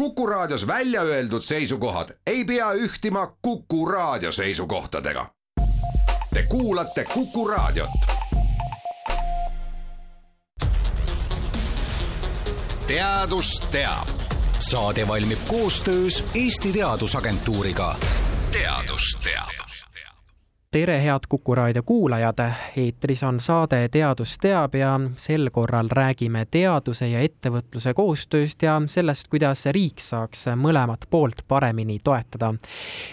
Kuku Raadios välja öeldud seisukohad ei pea ühtima Kuku Raadio seisukohtadega. Te kuulate Kuku Raadiot. teadus teab. saade valmib koostöös Eesti Teadusagentuuriga. teadus teab tere, head Kuku raadio kuulajad, eetris on saade Teadus teab ja sel korral räägime teaduse ja ettevõtluse koostööst ja sellest, kuidas riik saaks mõlemat poolt paremini toetada.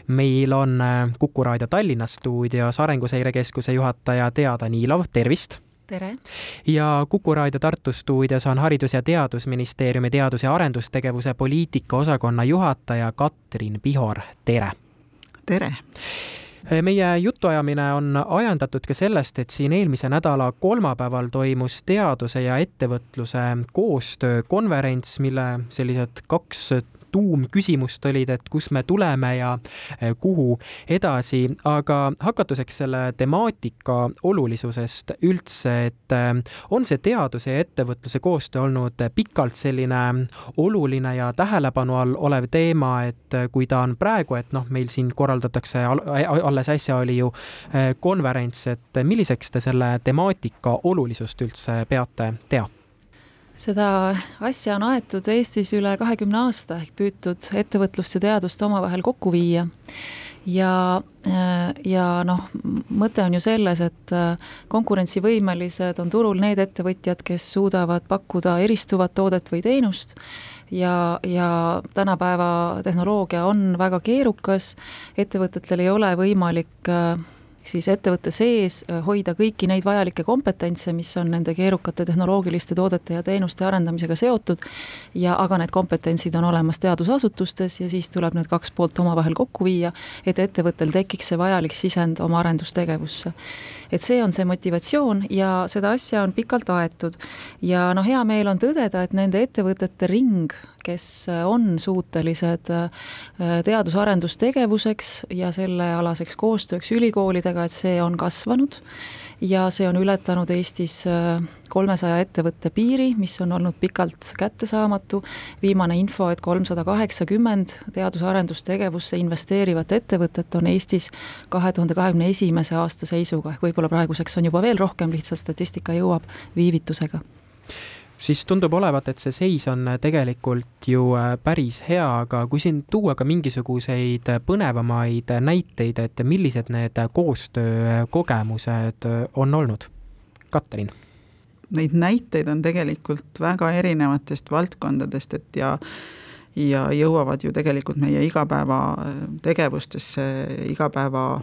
meil on Kuku raadio Tallinna stuudios Arenguseire Keskuse juhataja Tea Danilov, tervist! tere! ja Kuku raadio Tartu stuudios on Haridus- ja Teadusministeeriumi teadus- ja arendustegevuse poliitika osakonna juhataja Katrin Pihor, tere! tere! Meie jutuajamine on ajendatud ka sellest, et siin eelmise nädala kolmapäeval toimus teaduse ja ettevõtluse koostöökonverents, mille sellised kaks tuumküsimust olid, et kus me tuleme ja eh, kuhu edasi, aga hakatuseks selle temaatika olulisusest üldse, et eh, on see teaduse ja ettevõtluse koostöö olnud pikalt selline oluline ja tähelepanu all olev teema, et kui ta on praegu, et noh, meil siin korraldatakse, alles äsja oli ju eh, konverents, et milliseks te selle temaatika olulisust üldse peate, Tea? Seda asja on aetud Eestis üle kahekümne aasta ehk püütud ettevõtlust ja teadust omavahel kokku viia. ja, ja noh, mõte on ju selles, et konkurentsivõimelised on turul need ettevõtjad, kes suudavad pakkuda eristuvat toodet või teenust ja, ja tänapäeva tehnoloogia on väga keerukas, ettevõtetel ei ole võimalik siis ettevõtte sees äh, hoida kõiki neid vajalikke kompetentse, mis on nende keerukate tehnoloogiliste toodete ja teenuste arendamisega seotud, ja aga need kompetentsid on olemas teadusasutustes ja siis tuleb need kaks poolt omavahel kokku viia, et ettevõttel tekiks see vajalik sisend oma arendustegevusse. et see on see motivatsioon ja seda asja on pikalt aetud. ja noh, hea meel on tõdeda, et nende ettevõtete ring, kes äh, on suutelised äh, teadus-arendustegevuseks ja sellealaseks koostööks ülikoolidega, et see on kasvanud. Ja see on ületanud Eestis äh, kolmesaja ettevõtte piiri, mis on olnud pikalt kättesaamatu. viimane info, et kolmsada kaheksakümmend teadus-arendustegevusse investeerivat ettevõtet on Eestis kahe tuhande kahekümne esimese aasta seisuga, ehk võib-olla praeguseks on juba veel rohkem, lihtsalt statistika jõuab viivitusega siis tundub olevat, et see seis on tegelikult ju äh, päris hea, aga kui siin tuua ka mingisuguseid põnevamaid näiteid, et millised need koostöökogemused on olnud? Katrin Neid näiteid on tegelikult väga erinevatest valdkondadest, et ja ja jõuavad ju tegelikult meie igapäevategevustesse, igapäeva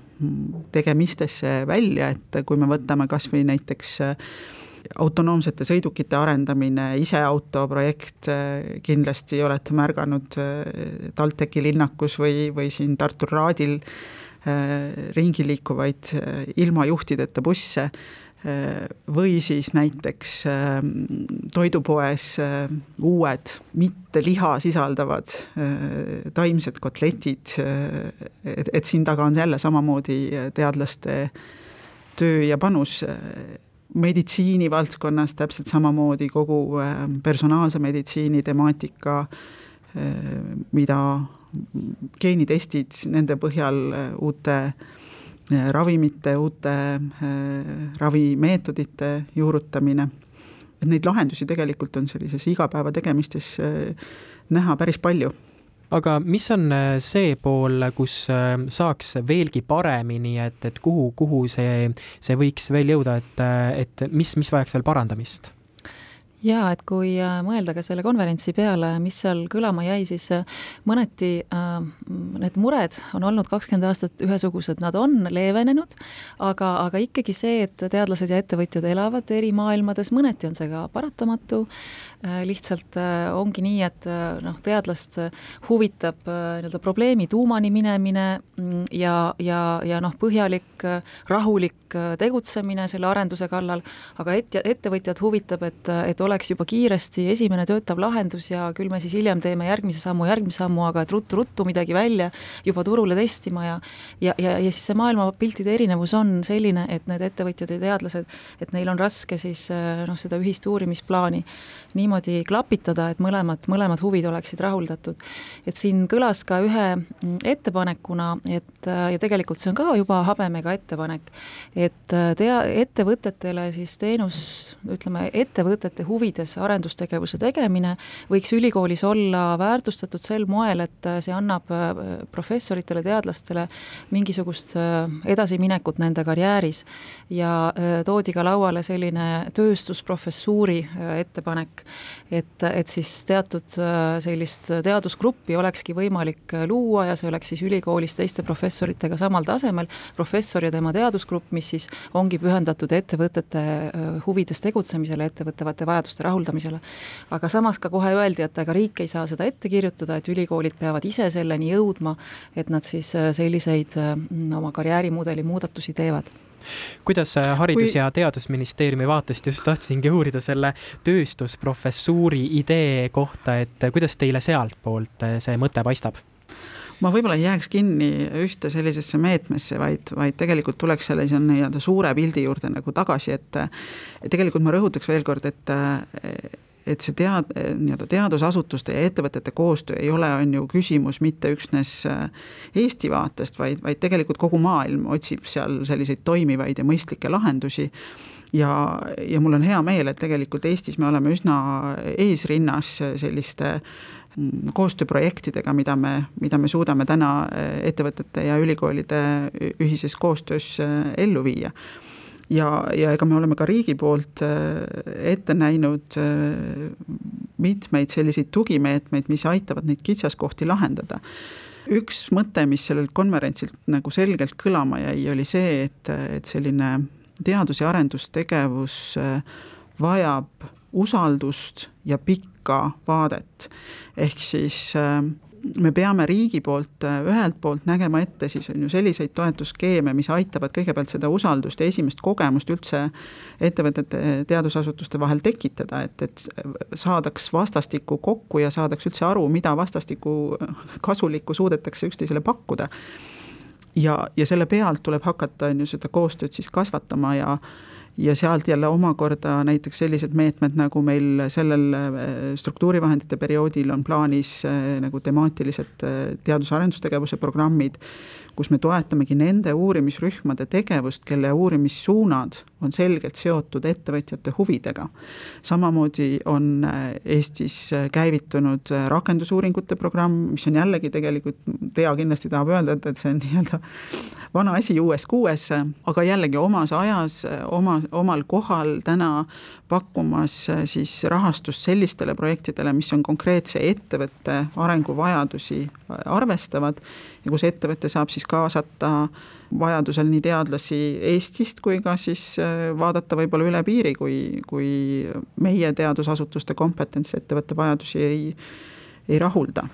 tegemistesse välja, et kui me võtame kas või näiteks äh, autonoomsete sõidukite arendamine, iseauto projekt, kindlasti olete märganud TalTechi linnakus või, või siin Tartu Raadil äh, ringi liikuvaid äh, ilma juhtideta busse või siis näiteks toidupoes uued mitte liha sisaldavad taimsed kotletid, et, et siin taga on jälle samamoodi teadlaste töö ja panus meditsiinivaldkonnas täpselt samamoodi kogu äh, personaalse meditsiini temaatika, äh, mida geenitestid, nende põhjal äh, uute ravimite, uute ravimeetodite juurutamine, et neid lahendusi tegelikult on sellises igapäevategemistes näha päris palju aga mis on äh, see pool, kus äh, saaks veelgi paremini, et, et kuhu, kuhu see, see võiks veel jõuda, et, äh, et mis, mis vajaks veel parandamist? Jaa, et kui mõelda ka selle konverentsi peale, mis seal kõlama jäi, siis mõneti äh, need mured on olnud kakskümmend aastat ühesugused, nad on leevenenud, aga, aga ikkagi see, et teadlased ja ettevõtjad elavad eri maailmades, mõneti on see ka paratamatu. Äh, lihtsalt äh, ongi nii, et äh, noh, teadlast huvitab nii-öelda probleemi tuumani minemine mm, ja, ja, ja noh, põhjalik rahulik tegutsemine selle arenduse kallal, aga et-, ettevõtjad huvitab, et, et oleks oleks juba kiiresti esimene töötav lahendus ja küll me siis hiljem teeme järgmise sammu, järgmise sammu, aga et ruttu-ruttu midagi välja juba turule testima ja ja, ja, ja siis see maailmapiltide erinevus on selline, et need ettevõtjad ja teadlased, et neil on raske siis noh, seda ühist uurimisplaani niimoodi klapitada, et mõlemad, mõlemad huvid oleksid rahuldatud. et siin kõlas ka ühe mm, ettepanekuna, et ja tegelikult see on ka juba habemega ettepanek, et tea, ettevõtetele siis teenus, ütleme, ettevõtete huvides arendustegevuse tegemine võiks ülikoolis olla väärtustatud sel moel, et see annab professoritele, teadlastele mingisugust edasiminekut nende karjääris. ja toodi ka lauale selline tööstusprofessuuri ettepanek, et, et siis teatud äh, sellist teadusgruppi olekski võimalik äh, luua ja see oleks siis ülikoolis teiste professoritega samal tasemel, professor ja tema teadusgrupp, mis siis ongi pühendatud ettevõtete äh, huvides tegutsemisele, ettevõtete vajaduste rahuldamisele. aga samas ka kohe öeldi, et ega riik ei saa seda ette kirjutada, et ülikoolid peavad ise selleni jõudma, et nad siis selliseid oma karjäärimudeli muudatusi teevad kuidas Haridus- Kui... ja Teadusministeeriumi vaatest just tahtsingi uurida selle tööstusprofessuuri idee kohta, et kuidas teile sealtpoolt see mõte paistab? Ma võib-olla ei jääks kinni ühte sellisesse meetmesse, vaid, vaid tegelikult tuleks sellise nii-öelda suure pildi juurde nagu tagasi, et tegelikult ma rõhutaks veel kord, et et see tead-, nii-öelda teadusasutuste ja ettevõtete koostöö ei ole, on ju küsimus mitte üksnes Eesti vaatest, vaid, vaid tegelikult kogu maailm otsib seal selliseid toimivaid ja mõistlikke lahendusi. Ja, ja mul on hea meel, et tegelikult Eestis me oleme üsna eesrinnas selliste koostööprojektidega, mida me, mida me suudame täna äh, ettevõtete ja ülikoolide ühises koostöös äh, ellu viia. Ja, ja ega me oleme ka riigi poolt äh, ette näinud mitmeid selliseid tugimeetmeid, mis aitavad neid kitsaskohti lahendada. Üks mõte, mis sellelt konverentsilt nagu selgelt kõlama jäi, oli see, et, et selline teadus- ja arendustegevus vajab usaldust ja pikka vaadet. ehk siis me peame riigi poolt äh, ühelt poolt nägema ette siis on ju selliseid toetusskeeme, mis aitavad kõigepealt seda usaldust ja esimest kogemust üldse ettevõtete, teadusasutuste vahel tekitada, et, et saadaks vastastikku kokku ja saadaks üldse aru, mida vastastikku kasulikku suudetakse üksteisele pakkuda. ja, ja selle pealt tuleb hakata, on ju, seda koostööd siis kasvatama ja ja sealt jälle omakorda näiteks sellised meetmed, nagu meil sellel äh, struktuurivahendite perioodil on plaanis äh, nagu temaatilised äh, teadus-arendustegevuse programmid, kus me toetamegi nende uurimisrühmade tegevust, kelle uurimissuunad on selgelt seotud ettevõtjate huvidega. samamoodi on Eestis käivitunud rakendusuuringute programm, mis on jällegi tegelikult, Tea kindlasti tahab öelda, et, et see on nii-öelda vana asi uues kuues, aga jällegi omas ajas, oma, omal kohal täna pakkumas siis rahastust sellistele projektidele, mis on konkreetse ettevõtte arenguvajadusi arvestavad ja kus ettevõte saab siis kaasata vajadusel nii teadlasi Eestist kui ka siis vaadata võib-olla üle piiri, kui, kui meie teadusasutuste kompetents ettevõtte vajadusi ei, ei rahulda.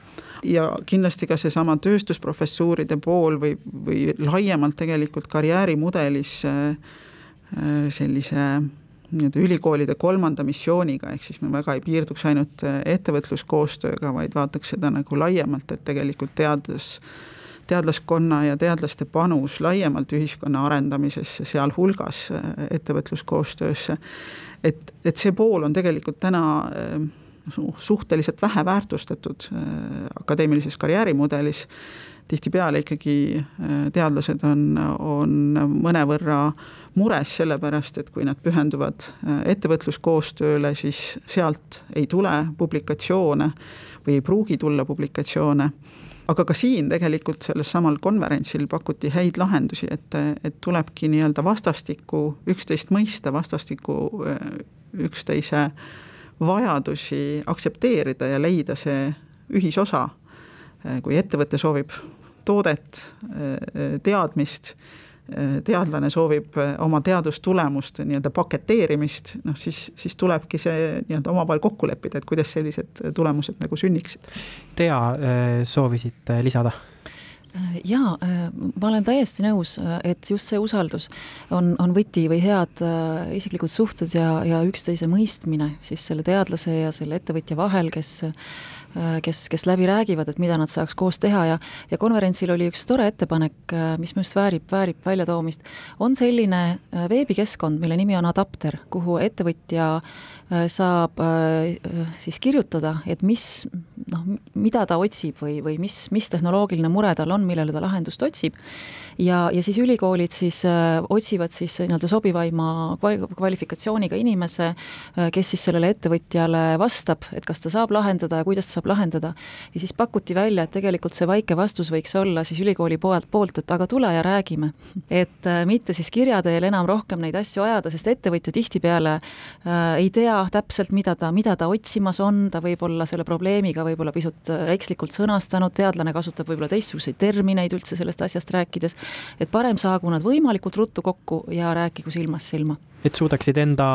Ja kindlasti ka seesama tööstusprofessuuride pool või, või laiemalt tegelikult karjäärimudelis äh, äh, sellise nii-öelda ülikoolide kolmanda missiooniga, ehk siis me väga ei piirduks ainult äh, ettevõtluskoostööga, vaid vaataks seda nagu laiemalt, et tegelikult teadus, teadlaskonna ja teadlaste panus laiemalt ühiskonna arendamisesse, sealhulgas ettevõtluskoostöösse, et, et see pool on tegelikult täna suhteliselt vähe väärtustatud äh, akadeemilises karjäärimudelis, tihtipeale ikkagi äh, teadlased on, on mõnevõrra mures sellepärast, et kui nad pühenduvad äh, ettevõtluskoostööle, siis sealt ei tule publikatsioone või ei pruugi tulla publikatsioone aga ka siin tegelikult sellel samal konverentsil pakuti häid lahendusi, et, et tulebki nii-öelda vastastikku üksteist mõista, vastastikku üksteise äh, vajadusi aktsepteerida ja leida see ühisosa. kui ettevõte soovib toodet, teadmist, teadlane soovib oma teadustulemuste nii-öelda paketeerimist, noh siis, siis tulebki see nii-öelda omavahel kokku leppida, et kuidas sellised tulemused nagu sünniksid. Tea, soovisid lisada? jaa, ma olen täiesti nõus, et just see usaldus on, on võti või head isiklikud suhted ja, ja üksteise mõistmine siis selle teadlase ja selle ettevõtja vahel, kes kes, kes läbi räägivad, et mida nad saaks koos teha ja ja konverentsil oli üks tore ettepanek, äh, mis minu arust väärib, väärib väljatoomist, on selline äh, veebikeskkond, mille nimi on Adapter, kuhu ettevõtja saab siis kirjutada, et mis noh, mida ta otsib või, või mis, mis tehnoloogiline mure tal on, millele ta lahendust otsib, ja, ja siis ülikoolid siis äh, otsivad siis nii-öelda sobivaima kvalifikatsiooniga inimese äh,, kes siis sellele ettevõtjale vastab, et kas ta saab lahendada ja kuidas ta saab lahendada. ja siis pakuti välja, et tegelikult see väike vastus võiks olla siis ülikooli poolt, poolt, et aga tule ja räägime. et äh, mitte siis kirja teel enam rohkem neid asju ajada, sest ettevõtja tihtipeale äh, ei tea täpselt, mida ta, mida ta otsimas on, ta võib olla selle probleemiga võib-olla pisut ekslikult sõnastanud, teadlane kasutab võib-olla teistsuguseid termineid üldse sellest asjast rääkides et parem saagu nad võimalikult ruttu kokku ja rääkigu silmast silma et suudaksid enda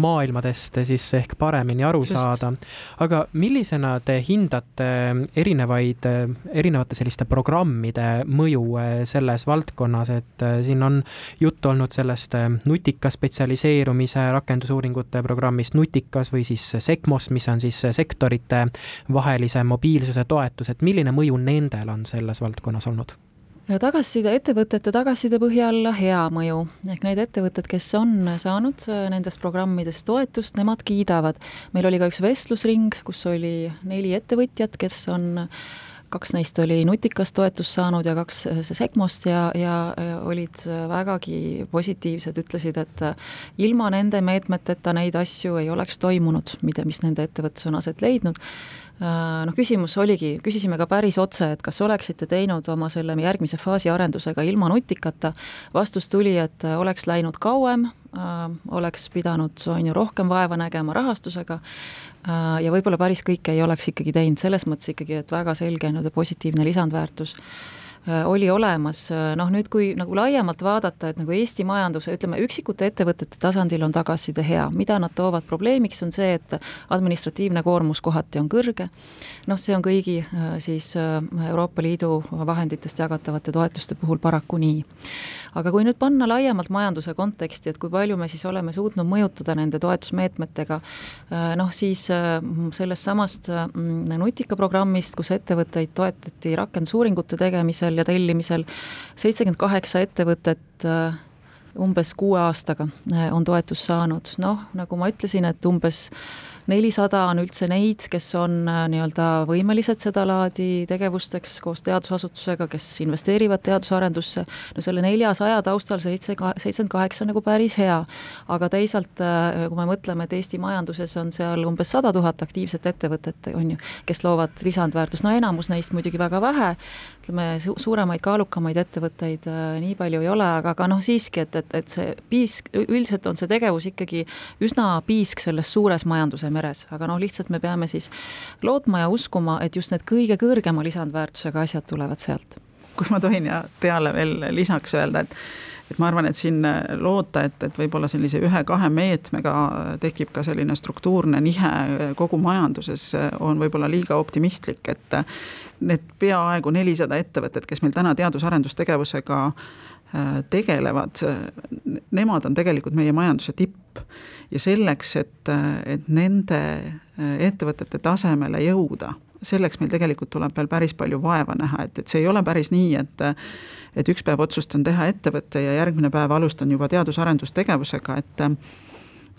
maailmadest siis ehk paremini aru Just. saada. aga millisena te hindate erinevaid, erinevate selliste programmide mõju eh, selles valdkonnas, et eh, siin on juttu olnud sellest eh, nutika spetsialiseerumise rakendusuuringute programmist Nutikas või siis SECMOS, mis on siis sektorite vahelise mobiilsuse toetus, et milline mõju nendel on selles valdkonnas olnud? Tagasiside, ettevõtete tagasiside põhjal hea mõju, ehk need ettevõtted, kes on saanud äh, nendest programmidest toetust, nemad kiidavad. meil oli ka üks vestlusring, kus oli neli ettevõtjat, kes on kaks neist oli Nutikast toetust saanud ja kaks äh, Segmost ja, ja äh, olid vägagi positiivsed, ütlesid, et ilma nende meetmeteta neid asju ei oleks toimunud, mida, mis nende ettevõttes on aset leidnud noh, küsimus oligi, küsisime ka päris otse, et kas oleksite teinud oma selle järgmise faasi arendusega ilma nutikata, vastus tuli, et äh, oleks läinud kauem, äh, oleks pidanud, on ju, rohkem vaeva nägema rahastusega ja võib-olla päris kõike ei oleks ikkagi teinud, selles mõttes ikkagi, et väga selge nii-öelda positiivne lisandväärtus oli olemas, äh, noh nüüd, kui nagu laiemalt vaadata, et nagu Eesti majanduse, ütleme üksikute ettevõtete tasandil on tagasiside hea, mida nad toovad probleemiks, on see, et administratiivne koormus kohati on kõrge, noh, see on kõigi äh, siis Euroopa Liidu vahenditest jagatavate toetuste puhul paraku nii. aga kui nüüd panna laiemalt majanduse konteksti, et kui palju me siis oleme suutnud mõjutada nende toetusmeetmetega, noh siis sellest samast nutika programmist, kus ettevõtteid toetati rakendusuuringute tegemisel, tellimisel ja tellimisel. seitsekümmend kaheksa ettevõtet äh, umbes kuue aastaga äh, on toetust saanud, noh, nagu ma ütlesin, et umbes nelisada on üldse neid, kes on äh, nii-öelda võimelised sedalaadi tegevusteks koos teadusasutusega, kes investeerivad teadusarendusse, no selle neljasaja taustal seitse, seitsekümmend kaheksa on nagu päris hea. aga teisalt, äh, kui me mõtleme, et Eesti majanduses on seal umbes sada tuhat aktiivset ettevõtet, on ju, kes loovad lisandväärtust, no enamus neist muidugi väga vähe, ütleme, suuremaid, kaalukamaid ettevõtteid äh, nii palju ei ole, aga, aga noh, siiski, et, et, et see piisk, üldiselt on see tegevus ikkagi üsna piisk selles suures majanduse meres, aga noh, lihtsalt me peame siis lootma ja uskuma, et just need kõige kõrgema lisandväärtusega asjad tulevad sealt. kui ma tohin ja Teale veel lisaks öelda, et et ma arvan, et siin loota, et, et võib-olla sellise ühe-kahe meetmega tekib ka selline struktuurne nihe kogu majanduses, on võib-olla liiga optimistlik, et need peaaegu nelisada ettevõtet, kes meil täna teadus-arendustegevusega äh, tegelevad, nemad on tegelikult meie majanduse tipp. Ja selleks, et, et nende ettevõtete tasemele jõuda, selleks meil tegelikult tuleb veel päris palju vaeva näha, et, et see ei ole päris nii, et et üks päev otsustan teha ettevõtte ja järgmine päev alustan juba teadus-arendustegevusega, et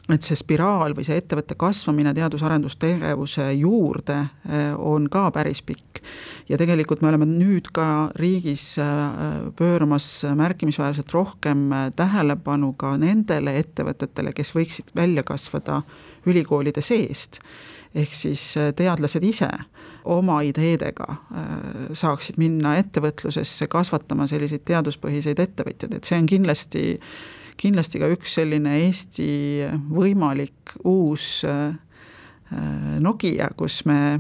et see spiraal või see ettevõtte kasvamine teadus-arendustegevuse juurde eh, on ka päris pikk. ja tegelikult me oleme nüüd ka riigis eh, pööramas märkimisväärselt rohkem eh, tähelepanu ka nendele ettevõtetele, kes võiksid välja kasvada ülikoolide seest ehk siis teadlased ise oma ideedega saaksid minna ettevõtlusesse kasvatama selliseid teaduspõhiseid ettevõtjaid, et see on kindlasti kindlasti ka üks selline Eesti võimalik uus äh, Nokia, kus me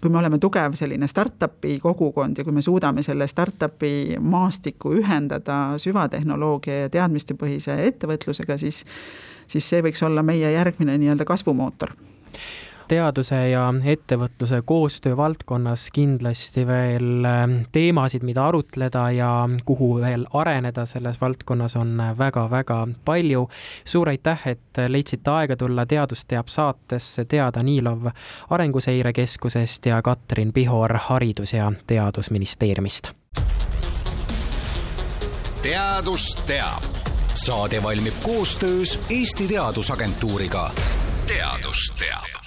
kui me oleme tugev selline startup'i kogukond ja kui me suudame selle startup'i maastiku ühendada süvatehnoloogia ja teadmistepõhise ettevõtlusega, siis, siis see võiks olla meie järgmine nii-öelda kasvumootor teaduse ja ettevõtluse koostöö valdkonnas kindlasti veel ähm, teemasid, mida arutleda ja kuhu veel areneda selles valdkonnas on väga-väga palju. suur aitäh, et leidsite aega tulla Teadust teab saatesse, Teada Niilov Arenguseire Keskusest ja Katrin Pihor Haridus- ja Teadusministeeriumist. teadus teab. saade valmib koostöös Eesti Teadusagentuuriga. teadus teab